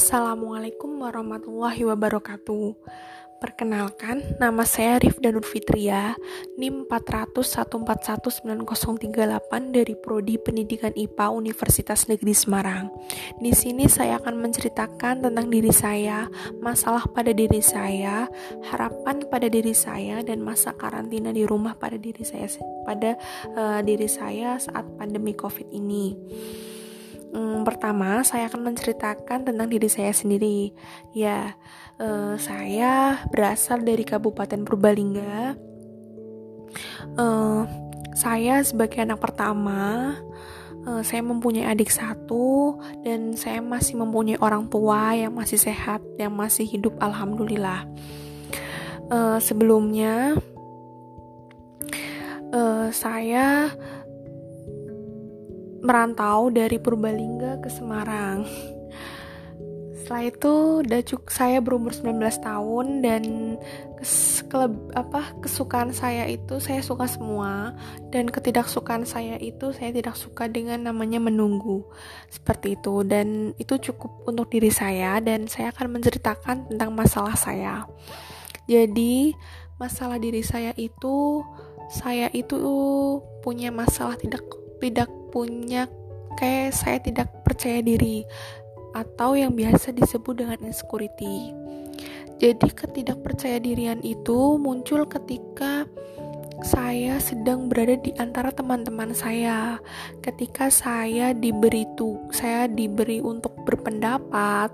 Assalamualaikum warahmatullahi wabarakatuh. Perkenalkan, nama saya Rifda Nurfitria, NIM 401419038 dari Prodi Pendidikan IPA Universitas Negeri Semarang. Di sini saya akan menceritakan tentang diri saya, masalah pada diri saya, harapan pada diri saya, dan masa karantina di rumah pada diri saya pada uh, diri saya saat pandemi COVID ini. Hmm, pertama, saya akan menceritakan tentang diri saya sendiri. Ya, uh, saya berasal dari Kabupaten Purbalingga. Uh, saya sebagai anak pertama, uh, saya mempunyai adik satu dan saya masih mempunyai orang tua yang masih sehat, yang masih hidup. Alhamdulillah. Uh, sebelumnya, uh, saya merantau dari Purbalingga ke Semarang. Setelah itu udah cuk saya berumur 19 tahun dan kes, apa kesukaan saya itu saya suka semua dan ketidaksukaan saya itu saya tidak suka dengan namanya menunggu. Seperti itu dan itu cukup untuk diri saya dan saya akan menceritakan tentang masalah saya. Jadi, masalah diri saya itu saya itu punya masalah tidak tidak punya kayak saya tidak percaya diri atau yang biasa disebut dengan insecurity. Jadi ketidakpercaya dirian itu muncul ketika saya sedang berada di antara teman-teman saya. Ketika saya diberi tu, saya diberi untuk berpendapat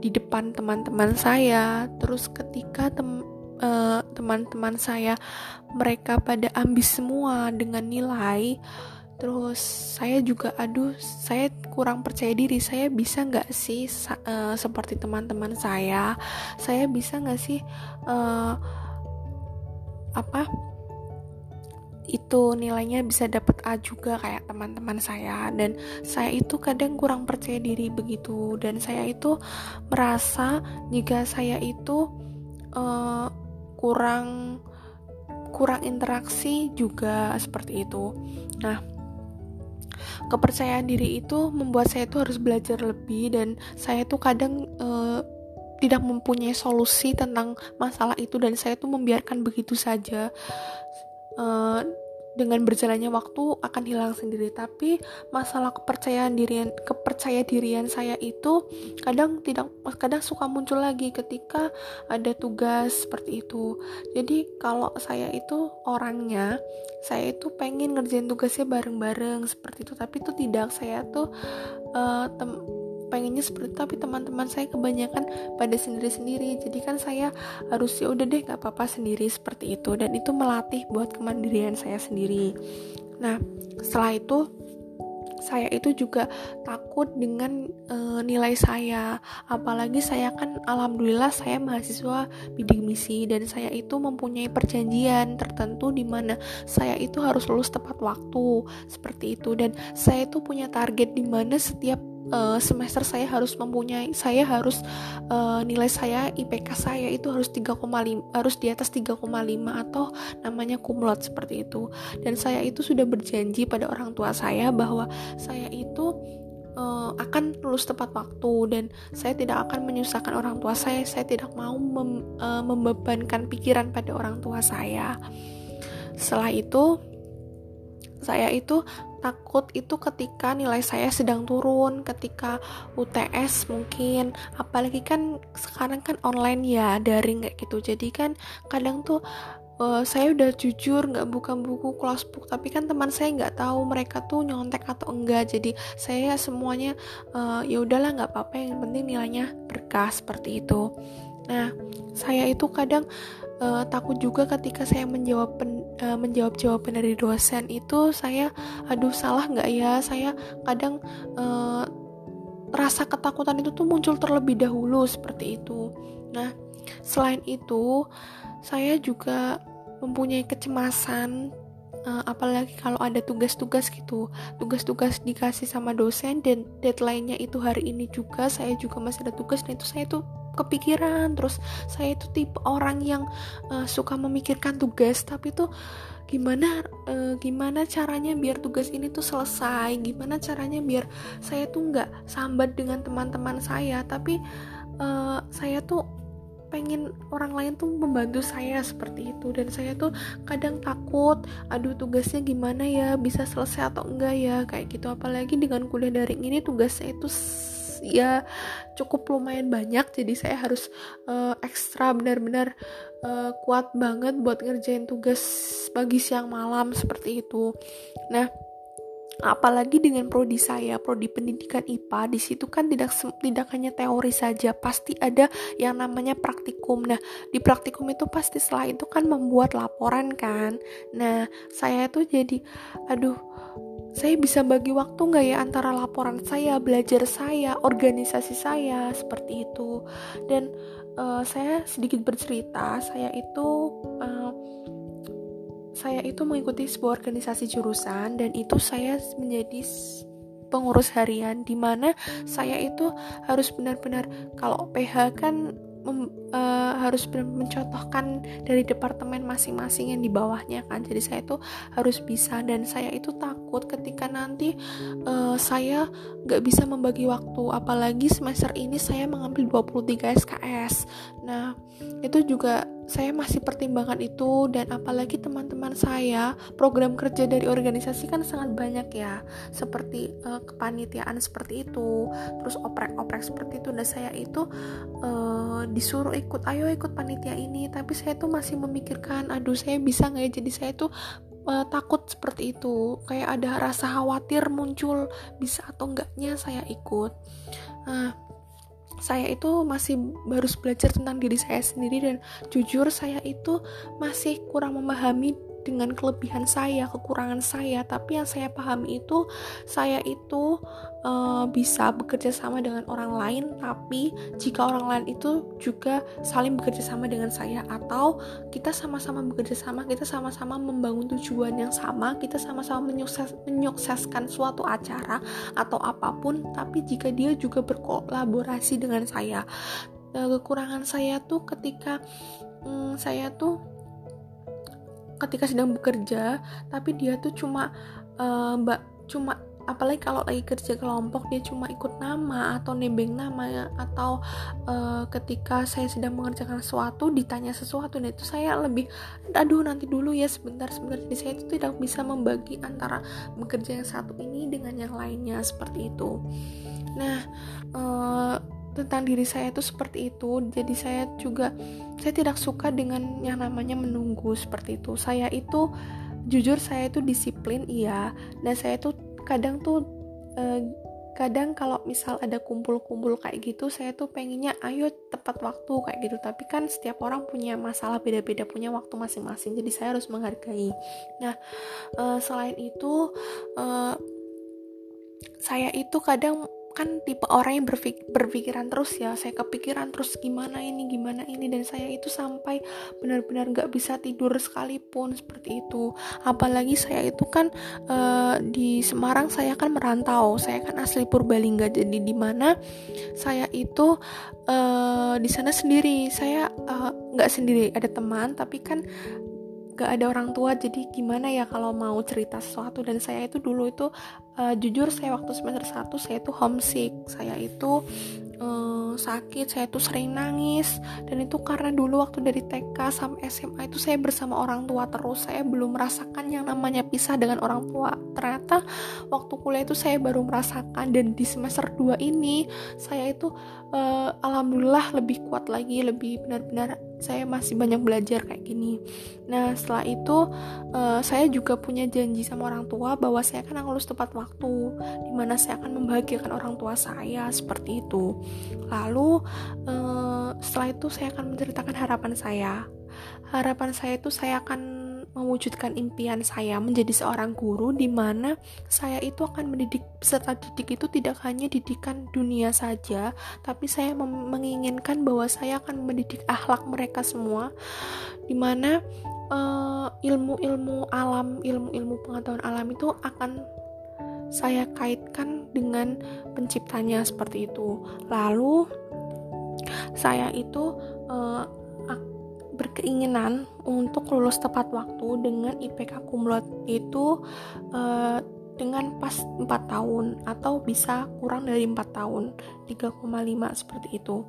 di depan teman-teman saya. Terus ketika tem eh, teman-teman saya mereka pada ambis semua dengan nilai terus saya juga aduh saya kurang percaya diri. Saya bisa nggak sih uh, seperti teman-teman saya? Saya bisa nggak sih uh, apa itu nilainya bisa dapat A juga kayak teman-teman saya? Dan saya itu kadang kurang percaya diri begitu. Dan saya itu merasa jika saya itu uh, kurang kurang interaksi juga seperti itu. Nah kepercayaan diri itu membuat saya itu harus belajar lebih dan saya tuh kadang uh, tidak mempunyai solusi tentang masalah itu dan saya tuh membiarkan begitu saja. Uh, dengan berjalannya waktu akan hilang sendiri. Tapi masalah kepercayaan dirian kepercaya dirian saya itu kadang tidak kadang suka muncul lagi ketika ada tugas seperti itu. Jadi kalau saya itu orangnya saya itu pengen ngerjain tugasnya bareng-bareng seperti itu. Tapi itu tidak. Saya tuh uh, pengennya seperti itu tapi teman-teman saya kebanyakan pada sendiri-sendiri. Jadi kan saya harus ya udah deh nggak apa-apa sendiri seperti itu. Dan itu melatih buat kemandirian saya sendiri. Nah setelah itu saya itu juga takut dengan e, nilai saya. Apalagi saya kan alhamdulillah saya mahasiswa bidik misi dan saya itu mempunyai perjanjian tertentu di mana saya itu harus lulus tepat waktu seperti itu. Dan saya itu punya target di mana setiap uh, semester saya harus mempunyai saya harus uh, nilai saya IPK saya itu harus 3,5 harus di atas 3,5 atau namanya kumlot seperti itu. Dan saya itu sudah berjanji pada orang tua saya bahwa saya itu uh, akan lulus tepat waktu dan saya tidak akan menyusahkan orang tua saya saya tidak mau mem, uh, membebankan pikiran pada orang tua saya. Setelah itu saya itu takut itu ketika nilai saya sedang turun ketika UTS mungkin apalagi kan sekarang kan online ya daring kayak gitu. Jadi kan kadang tuh uh, saya udah jujur nggak buka buku kelas book tapi kan teman saya nggak tahu mereka tuh nyontek atau enggak. Jadi saya semuanya uh, ya udahlah nggak apa-apa yang penting nilainya berkah seperti itu. Nah saya itu kadang uh, takut juga ketika saya menjawab pen, uh, menjawab jawaban dari dosen itu saya aduh salah nggak ya? Saya kadang uh, rasa ketakutan itu tuh muncul terlebih dahulu seperti itu. Nah selain itu saya juga mempunyai kecemasan uh, apalagi kalau ada tugas-tugas gitu. Tugas-tugas dikasih sama dosen dan deadline-nya itu hari ini juga saya juga masih ada tugas dan itu saya tuh kepikiran. Terus saya itu tipe orang yang uh, suka memikirkan tugas tapi tuh gimana uh, gimana caranya biar tugas ini tuh selesai? Gimana caranya biar saya tuh nggak sambat dengan teman-teman saya? Tapi uh, saya tuh pengen orang lain tuh membantu saya seperti itu. Dan saya tuh kadang takut aduh tugasnya gimana ya? Bisa selesai atau enggak ya? Kayak gitu. Apalagi dengan kuliah daring ini tugasnya itu ya cukup lumayan banyak. Jadi saya harus uh, ekstra benar-benar uh, kuat banget buat ngerjain tugas pagi siang malam seperti itu. Nah apalagi dengan prodi saya prodi pendidikan IPA di situ kan tidak tidak hanya teori saja pasti ada yang namanya praktikum. Nah di praktikum itu pasti setelah itu kan membuat laporan kan. Nah saya itu jadi aduh saya bisa bagi waktu nggak ya antara laporan saya, belajar saya, organisasi saya seperti itu. Dan uh, saya sedikit bercerita, saya itu uh, saya itu mengikuti sebuah organisasi jurusan dan itu saya menjadi pengurus harian di mana saya itu harus benar-benar kalau PH kan mem, uh, harus mencontohkan dari departemen masing-masing yang di bawahnya kan. Jadi saya itu harus bisa dan saya itu takut ketika nanti uh, saya nggak bisa membagi waktu. Apalagi semester ini saya mengambil 23 SKS nah itu juga saya masih pertimbangkan itu dan apalagi teman-teman saya program kerja dari organisasi kan sangat banyak ya. Seperti uh, kepanitiaan seperti itu terus oprek-oprek seperti itu. Dan saya itu uh, disuruh ikut ayo ikut panitia ini. Tapi saya tuh masih memikirkan aduh saya bisa nggak ya? Jadi saya tuh uh, takut seperti itu. Kayak ada rasa khawatir muncul bisa atau enggaknya saya ikut? Nah saya itu masih baru belajar tentang diri saya sendiri dan jujur saya itu masih kurang memahami dengan kelebihan saya, kekurangan saya, tapi yang saya pahami itu saya itu uh, bisa bekerja sama dengan orang lain, tapi jika orang lain itu juga saling bekerja sama dengan saya atau kita sama-sama bekerja sama, kita sama-sama membangun tujuan yang sama, kita sama-sama menyukses, menyukseskan suatu acara atau apa pun, tapi jika dia juga berkolaborasi dengan saya, uh, kekurangan saya tuh ketika um, saya tuh ketika sedang bekerja tapi dia tuh cuma uh, mbak cuma apalagi kalau lagi kerja kelompok dia cuma ikut nama atau nebeng nama ya atau uh, ketika saya sedang mengerjakan sesuatu ditanya sesuatu nah itu saya lebih aduh nanti dulu ya sebentar sebentar. Jadi saya itu tidak bisa membagi antara bekerja yang satu ini dengan yang lainnya seperti itu. Nah uh, tentang diri saya itu seperti itu. Jadi saya juga saya tidak suka dengan yang namanya menunggu seperti itu. Saya itu jujur saya itu disiplin iya. Dan saya itu kadang tuh eh, kadang kalau misal ada kumpul-kumpul kayak gitu saya tuh pengennya ayo tepat waktu kayak gitu. Tapi kan setiap orang punya masalah beda-beda punya waktu masing-masing. Jadi saya harus menghargai. Nah eh, selain itu eh, saya itu kadang kan tipe orang yang berpik berpikiran terus ya. Saya kepikiran terus gimana ini gimana ini dan saya itu sampai benar-benar nggak bisa tidur sekalipun seperti itu. Apalagi saya itu kan uh, di Semarang saya kan merantau. Saya kan asli Purbalingga jadi di mana saya itu uh, di sana sendiri. Saya eh, nggak uh, sendiri ada teman tapi kan gak ada orang tua jadi gimana ya kalau mau cerita sesuatu? Dan saya itu dulu itu uh, jujur saya waktu semester 1 saya itu homesick. Saya itu uh, sakit saya itu sering nangis. Dan itu karena dulu waktu dari TK sampai SMA itu saya bersama orang tua terus. Saya belum merasakan yang namanya pisah dengan orang tua. Ternyata waktu kuliah itu saya baru merasakan. Dan di semester 2 ini saya itu uh, alhamdulillah lebih kuat lagi lebih benar-benar saya masih banyak belajar kayak gini. Nah setelah itu uh, saya juga punya janji sama orang tua bahwa saya akan lulus tepat waktu di mana saya akan membahagiakan orang tua saya seperti itu. Lalu uh, setelah itu saya akan menceritakan harapan saya. Harapan saya itu saya akan mewujudkan impian saya menjadi seorang guru di mana saya itu akan mendidik peserta didik itu tidak hanya didikan dunia saja, tapi saya menginginkan bahwa saya akan mendidik akhlak mereka semua di mana uh, ilmu-ilmu alam, ilmu-ilmu pengetahuan alam itu akan saya kaitkan dengan penciptanya seperti itu. Lalu saya itu uh, berkeinginan untuk lulus tepat waktu dengan IPK kumlot itu uh, dengan pas 4 tahun atau bisa kurang dari 4 tahun 3,5 seperti itu.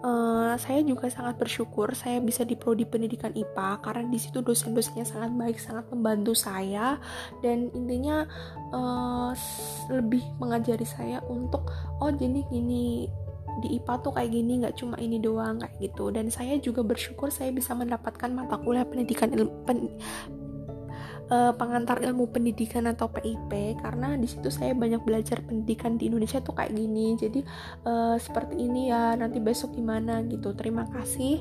Uh, saya juga sangat bersyukur saya bisa di prodi pendidikan IPA karena di situ dosen-dosennya sangat baik sangat membantu saya dan intinya uh, lebih mengajari saya untuk oh jadi gini di IPA tuh kayak gini nggak cuma ini doang kayak gitu. Dan saya juga bersyukur saya bisa mendapatkan mata kuliah pendidikan ilmu pen, uh, pengantar ilmu pendidikan atau PIP karena di situ saya banyak belajar pendidikan di Indonesia tuh kayak gini. Jadi uh, seperti ini ya nanti besok gimana gitu. Terima kasih.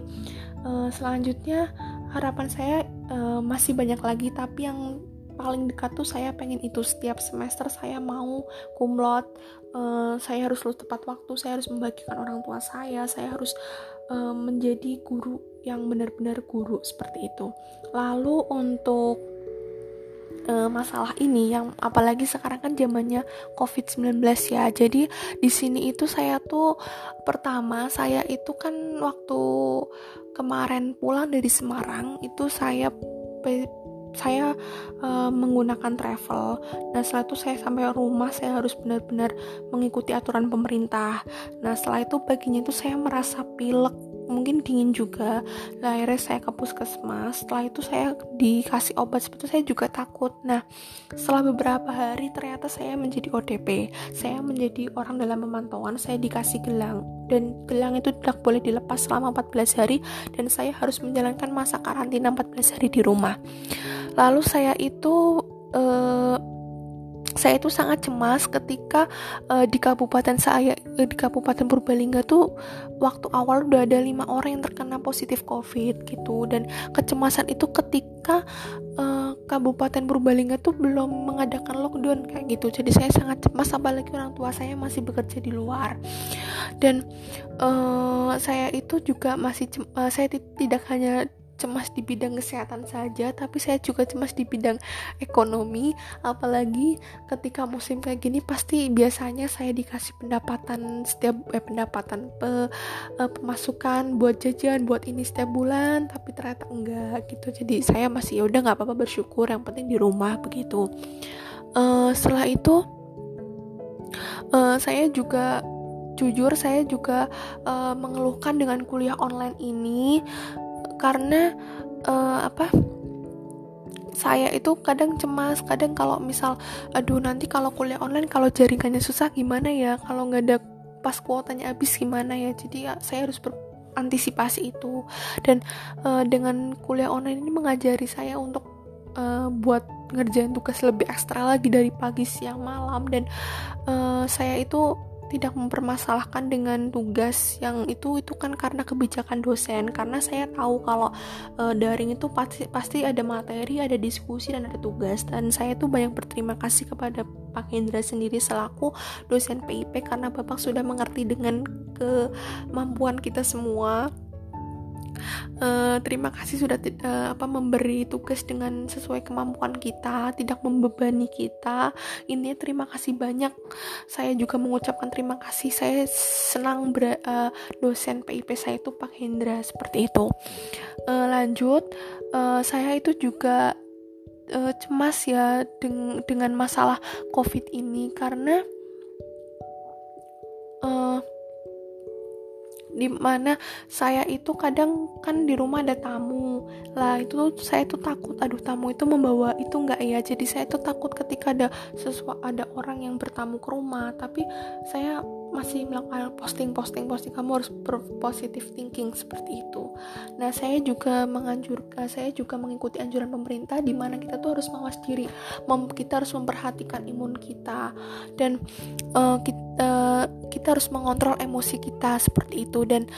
Uh, selanjutnya harapan saya uh, masih banyak lagi tapi yang paling dekat tuh saya pengen itu setiap semester saya mau kumlot uh, saya harus lulus tepat waktu saya harus membagikan orang tua saya saya harus uh, menjadi guru yang benar-benar guru seperti itu lalu untuk uh, masalah ini yang apalagi sekarang kan zamannya COVID-19 ya. Jadi di sini itu saya tuh pertama saya itu kan waktu kemarin pulang dari Semarang itu saya saya uh, menggunakan travel. Nah, setelah itu saya sampai rumah saya harus benar-benar mengikuti aturan pemerintah. Nah, setelah itu paginya itu saya merasa pilek mungkin dingin juga. Lah akhirnya saya ke puskesmas. Setelah itu saya dikasih obat seperti itu saya juga takut. Nah setelah beberapa hari ternyata saya menjadi ODP saya menjadi orang dalam pemantauan saya dikasih gelang. Dan gelang itu tidak boleh dilepas selama 14 hari dan saya harus menjalankan masa karantina 14 hari di rumah lalu saya itu uh, saya itu sangat cemas ketika uh, di kabupaten saya uh, di kabupaten Purbalingga tuh waktu awal udah ada lima orang yang terkena positif COVID gitu. Dan kecemasan itu ketika uh, kabupaten Purbalingga tuh belum mengadakan lockdown kayak gitu. Jadi saya sangat cemas apalagi orang tua saya masih bekerja di luar. Dan uh, saya itu juga masih uh, saya tidak hanya cemas di bidang kesehatan saja, tapi saya juga cemas di bidang ekonomi. Apalagi ketika musim kayak gini, pasti biasanya saya dikasih pendapatan setiap eh, pendapatan pe, eh, pemasukan buat jajan, buat ini setiap bulan, tapi ternyata enggak gitu. Jadi saya masih ya udah nggak apa-apa bersyukur. Yang penting di rumah begitu. Uh, setelah itu, uh, saya juga jujur saya juga uh, mengeluhkan dengan kuliah online ini karena uh, apa saya itu kadang cemas kadang kalau misal aduh nanti kalau kuliah online kalau jaringannya susah gimana ya? Kalau nggak ada pas kuotanya habis gimana ya? Jadi ya saya harus berantisipasi itu. Dan uh, dengan kuliah online ini mengajari saya untuk uh, buat ngerjain tugas lebih ekstra lagi dari pagi siang malam. Dan uh, saya itu tidak mempermasalahkan dengan tugas yang itu itu kan karena kebijakan dosen. Karena saya tahu kalau e, daring itu pasti pasti ada materi ada diskusi dan ada tugas. Dan saya tuh banyak berterima kasih kepada Pak Hendra sendiri selaku dosen PIP karena Bapak sudah mengerti dengan kemampuan kita semua uh, terima kasih sudah uh, apa memberi tugas dengan sesuai kemampuan kita tidak membebani kita. Ini terima kasih banyak. Saya juga mengucapkan terima kasih. Saya senang ber, uh, dosen PIP saya itu Pak Hendra seperti itu. Uh, lanjut. Uh, saya itu juga uh, cemas ya deng dengan masalah COVID ini karena di mana saya itu kadang kan di rumah ada tamu. Lah itu saya tuh takut. Aduh tamu itu membawa itu enggak ya? Jadi saya tuh takut ketika ada sesuatu ada orang yang bertamu ke rumah. Tapi saya masih melakukan posting posting kamu harus positive thinking seperti itu. Nah saya juga menganjurkan saya juga mengikuti anjuran pemerintah di mana kita tuh harus mawas diri Mem kita harus memperhatikan imun kita dan uh, eh, kita, uh, eh, kita harus mengontrol emosi kita seperti itu. Dan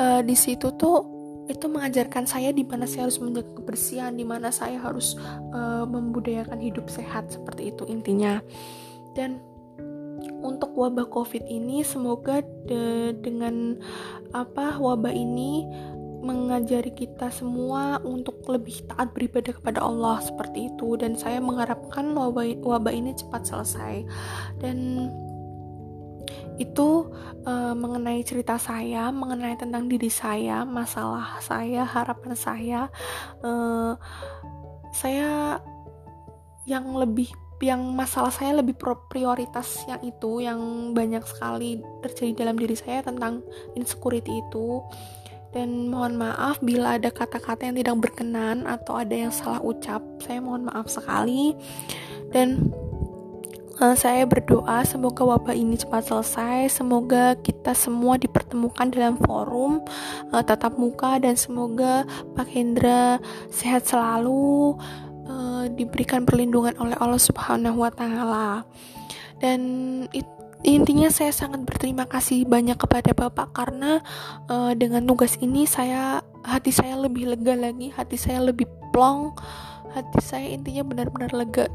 uh, di situ tuh itu mengajarkan saya di mana saya harus menjaga kebersihan, di mana saya harus uh, membudayakan hidup sehat seperti itu intinya. Dan untuk wabah covid ini semoga de dengan apa wabah ini mengajari kita semua untuk lebih taat beribadah kepada Allah seperti itu dan saya mengharapkan wabah wabah ini cepat selesai dan itu uh, mengenai cerita saya, mengenai tentang diri saya, masalah saya, harapan saya. Uh, saya yang lebih yang masalah saya lebih prioritas yang itu yang banyak sekali terjadi dalam diri saya tentang insecurity itu. Dan mohon maaf bila ada kata-kata yang tidak berkenan atau ada yang salah ucap saya mohon maaf sekali. Dan uh, saya berdoa semoga wabah ini cepat selesai semoga kita semua dipertemukan dalam forum uh, tatap muka dan semoga Pak Hendra sehat selalu uh, diberikan perlindungan oleh Allah Subhanahu wa taala. Dan it, intinya saya sangat berterima kasih banyak kepada Bapak karena uh, dengan tugas ini saya hati saya lebih lega lagi hati saya lebih plong hati saya intinya benar-benar lega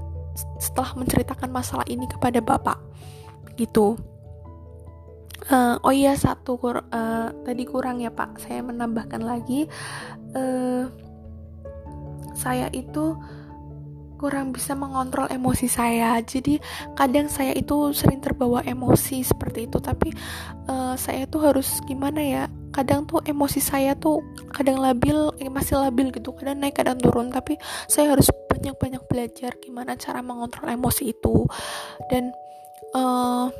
setelah menceritakan masalah ini kepada bapak. Gitu. Uh, oh iya satu kur uh, tadi kurang ya pak. Saya menambahkan lagi. Uh, saya itu kurang bisa mengontrol emosi saya. Jadi kadang saya itu sering terbawa emosi seperti itu. Tapi uh, saya tuh harus gimana ya? Kadang tuh emosi saya tuh kadang labil eh, masih labil gitu. Kadang naik kadang turun. Tapi saya harus banyak-banyak belajar gimana cara mengontrol emosi itu. Dan uh,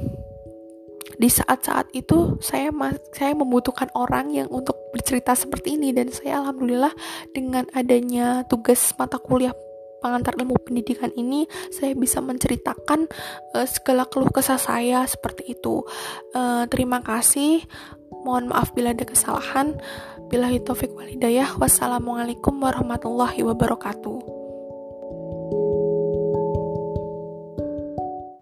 di saat-saat itu saya saya membutuhkan orang yang untuk bercerita seperti ini. Dan saya alhamdulillah dengan adanya tugas mata kuliah pengantar ilmu pendidikan ini saya bisa menceritakan uh, segala keluh kesah saya seperti itu. Uh, terima kasih. Mohon maaf bila ada kesalahan. Bila taufik walidayah. Wassalamualaikum warahmatullahi wabarakatuh.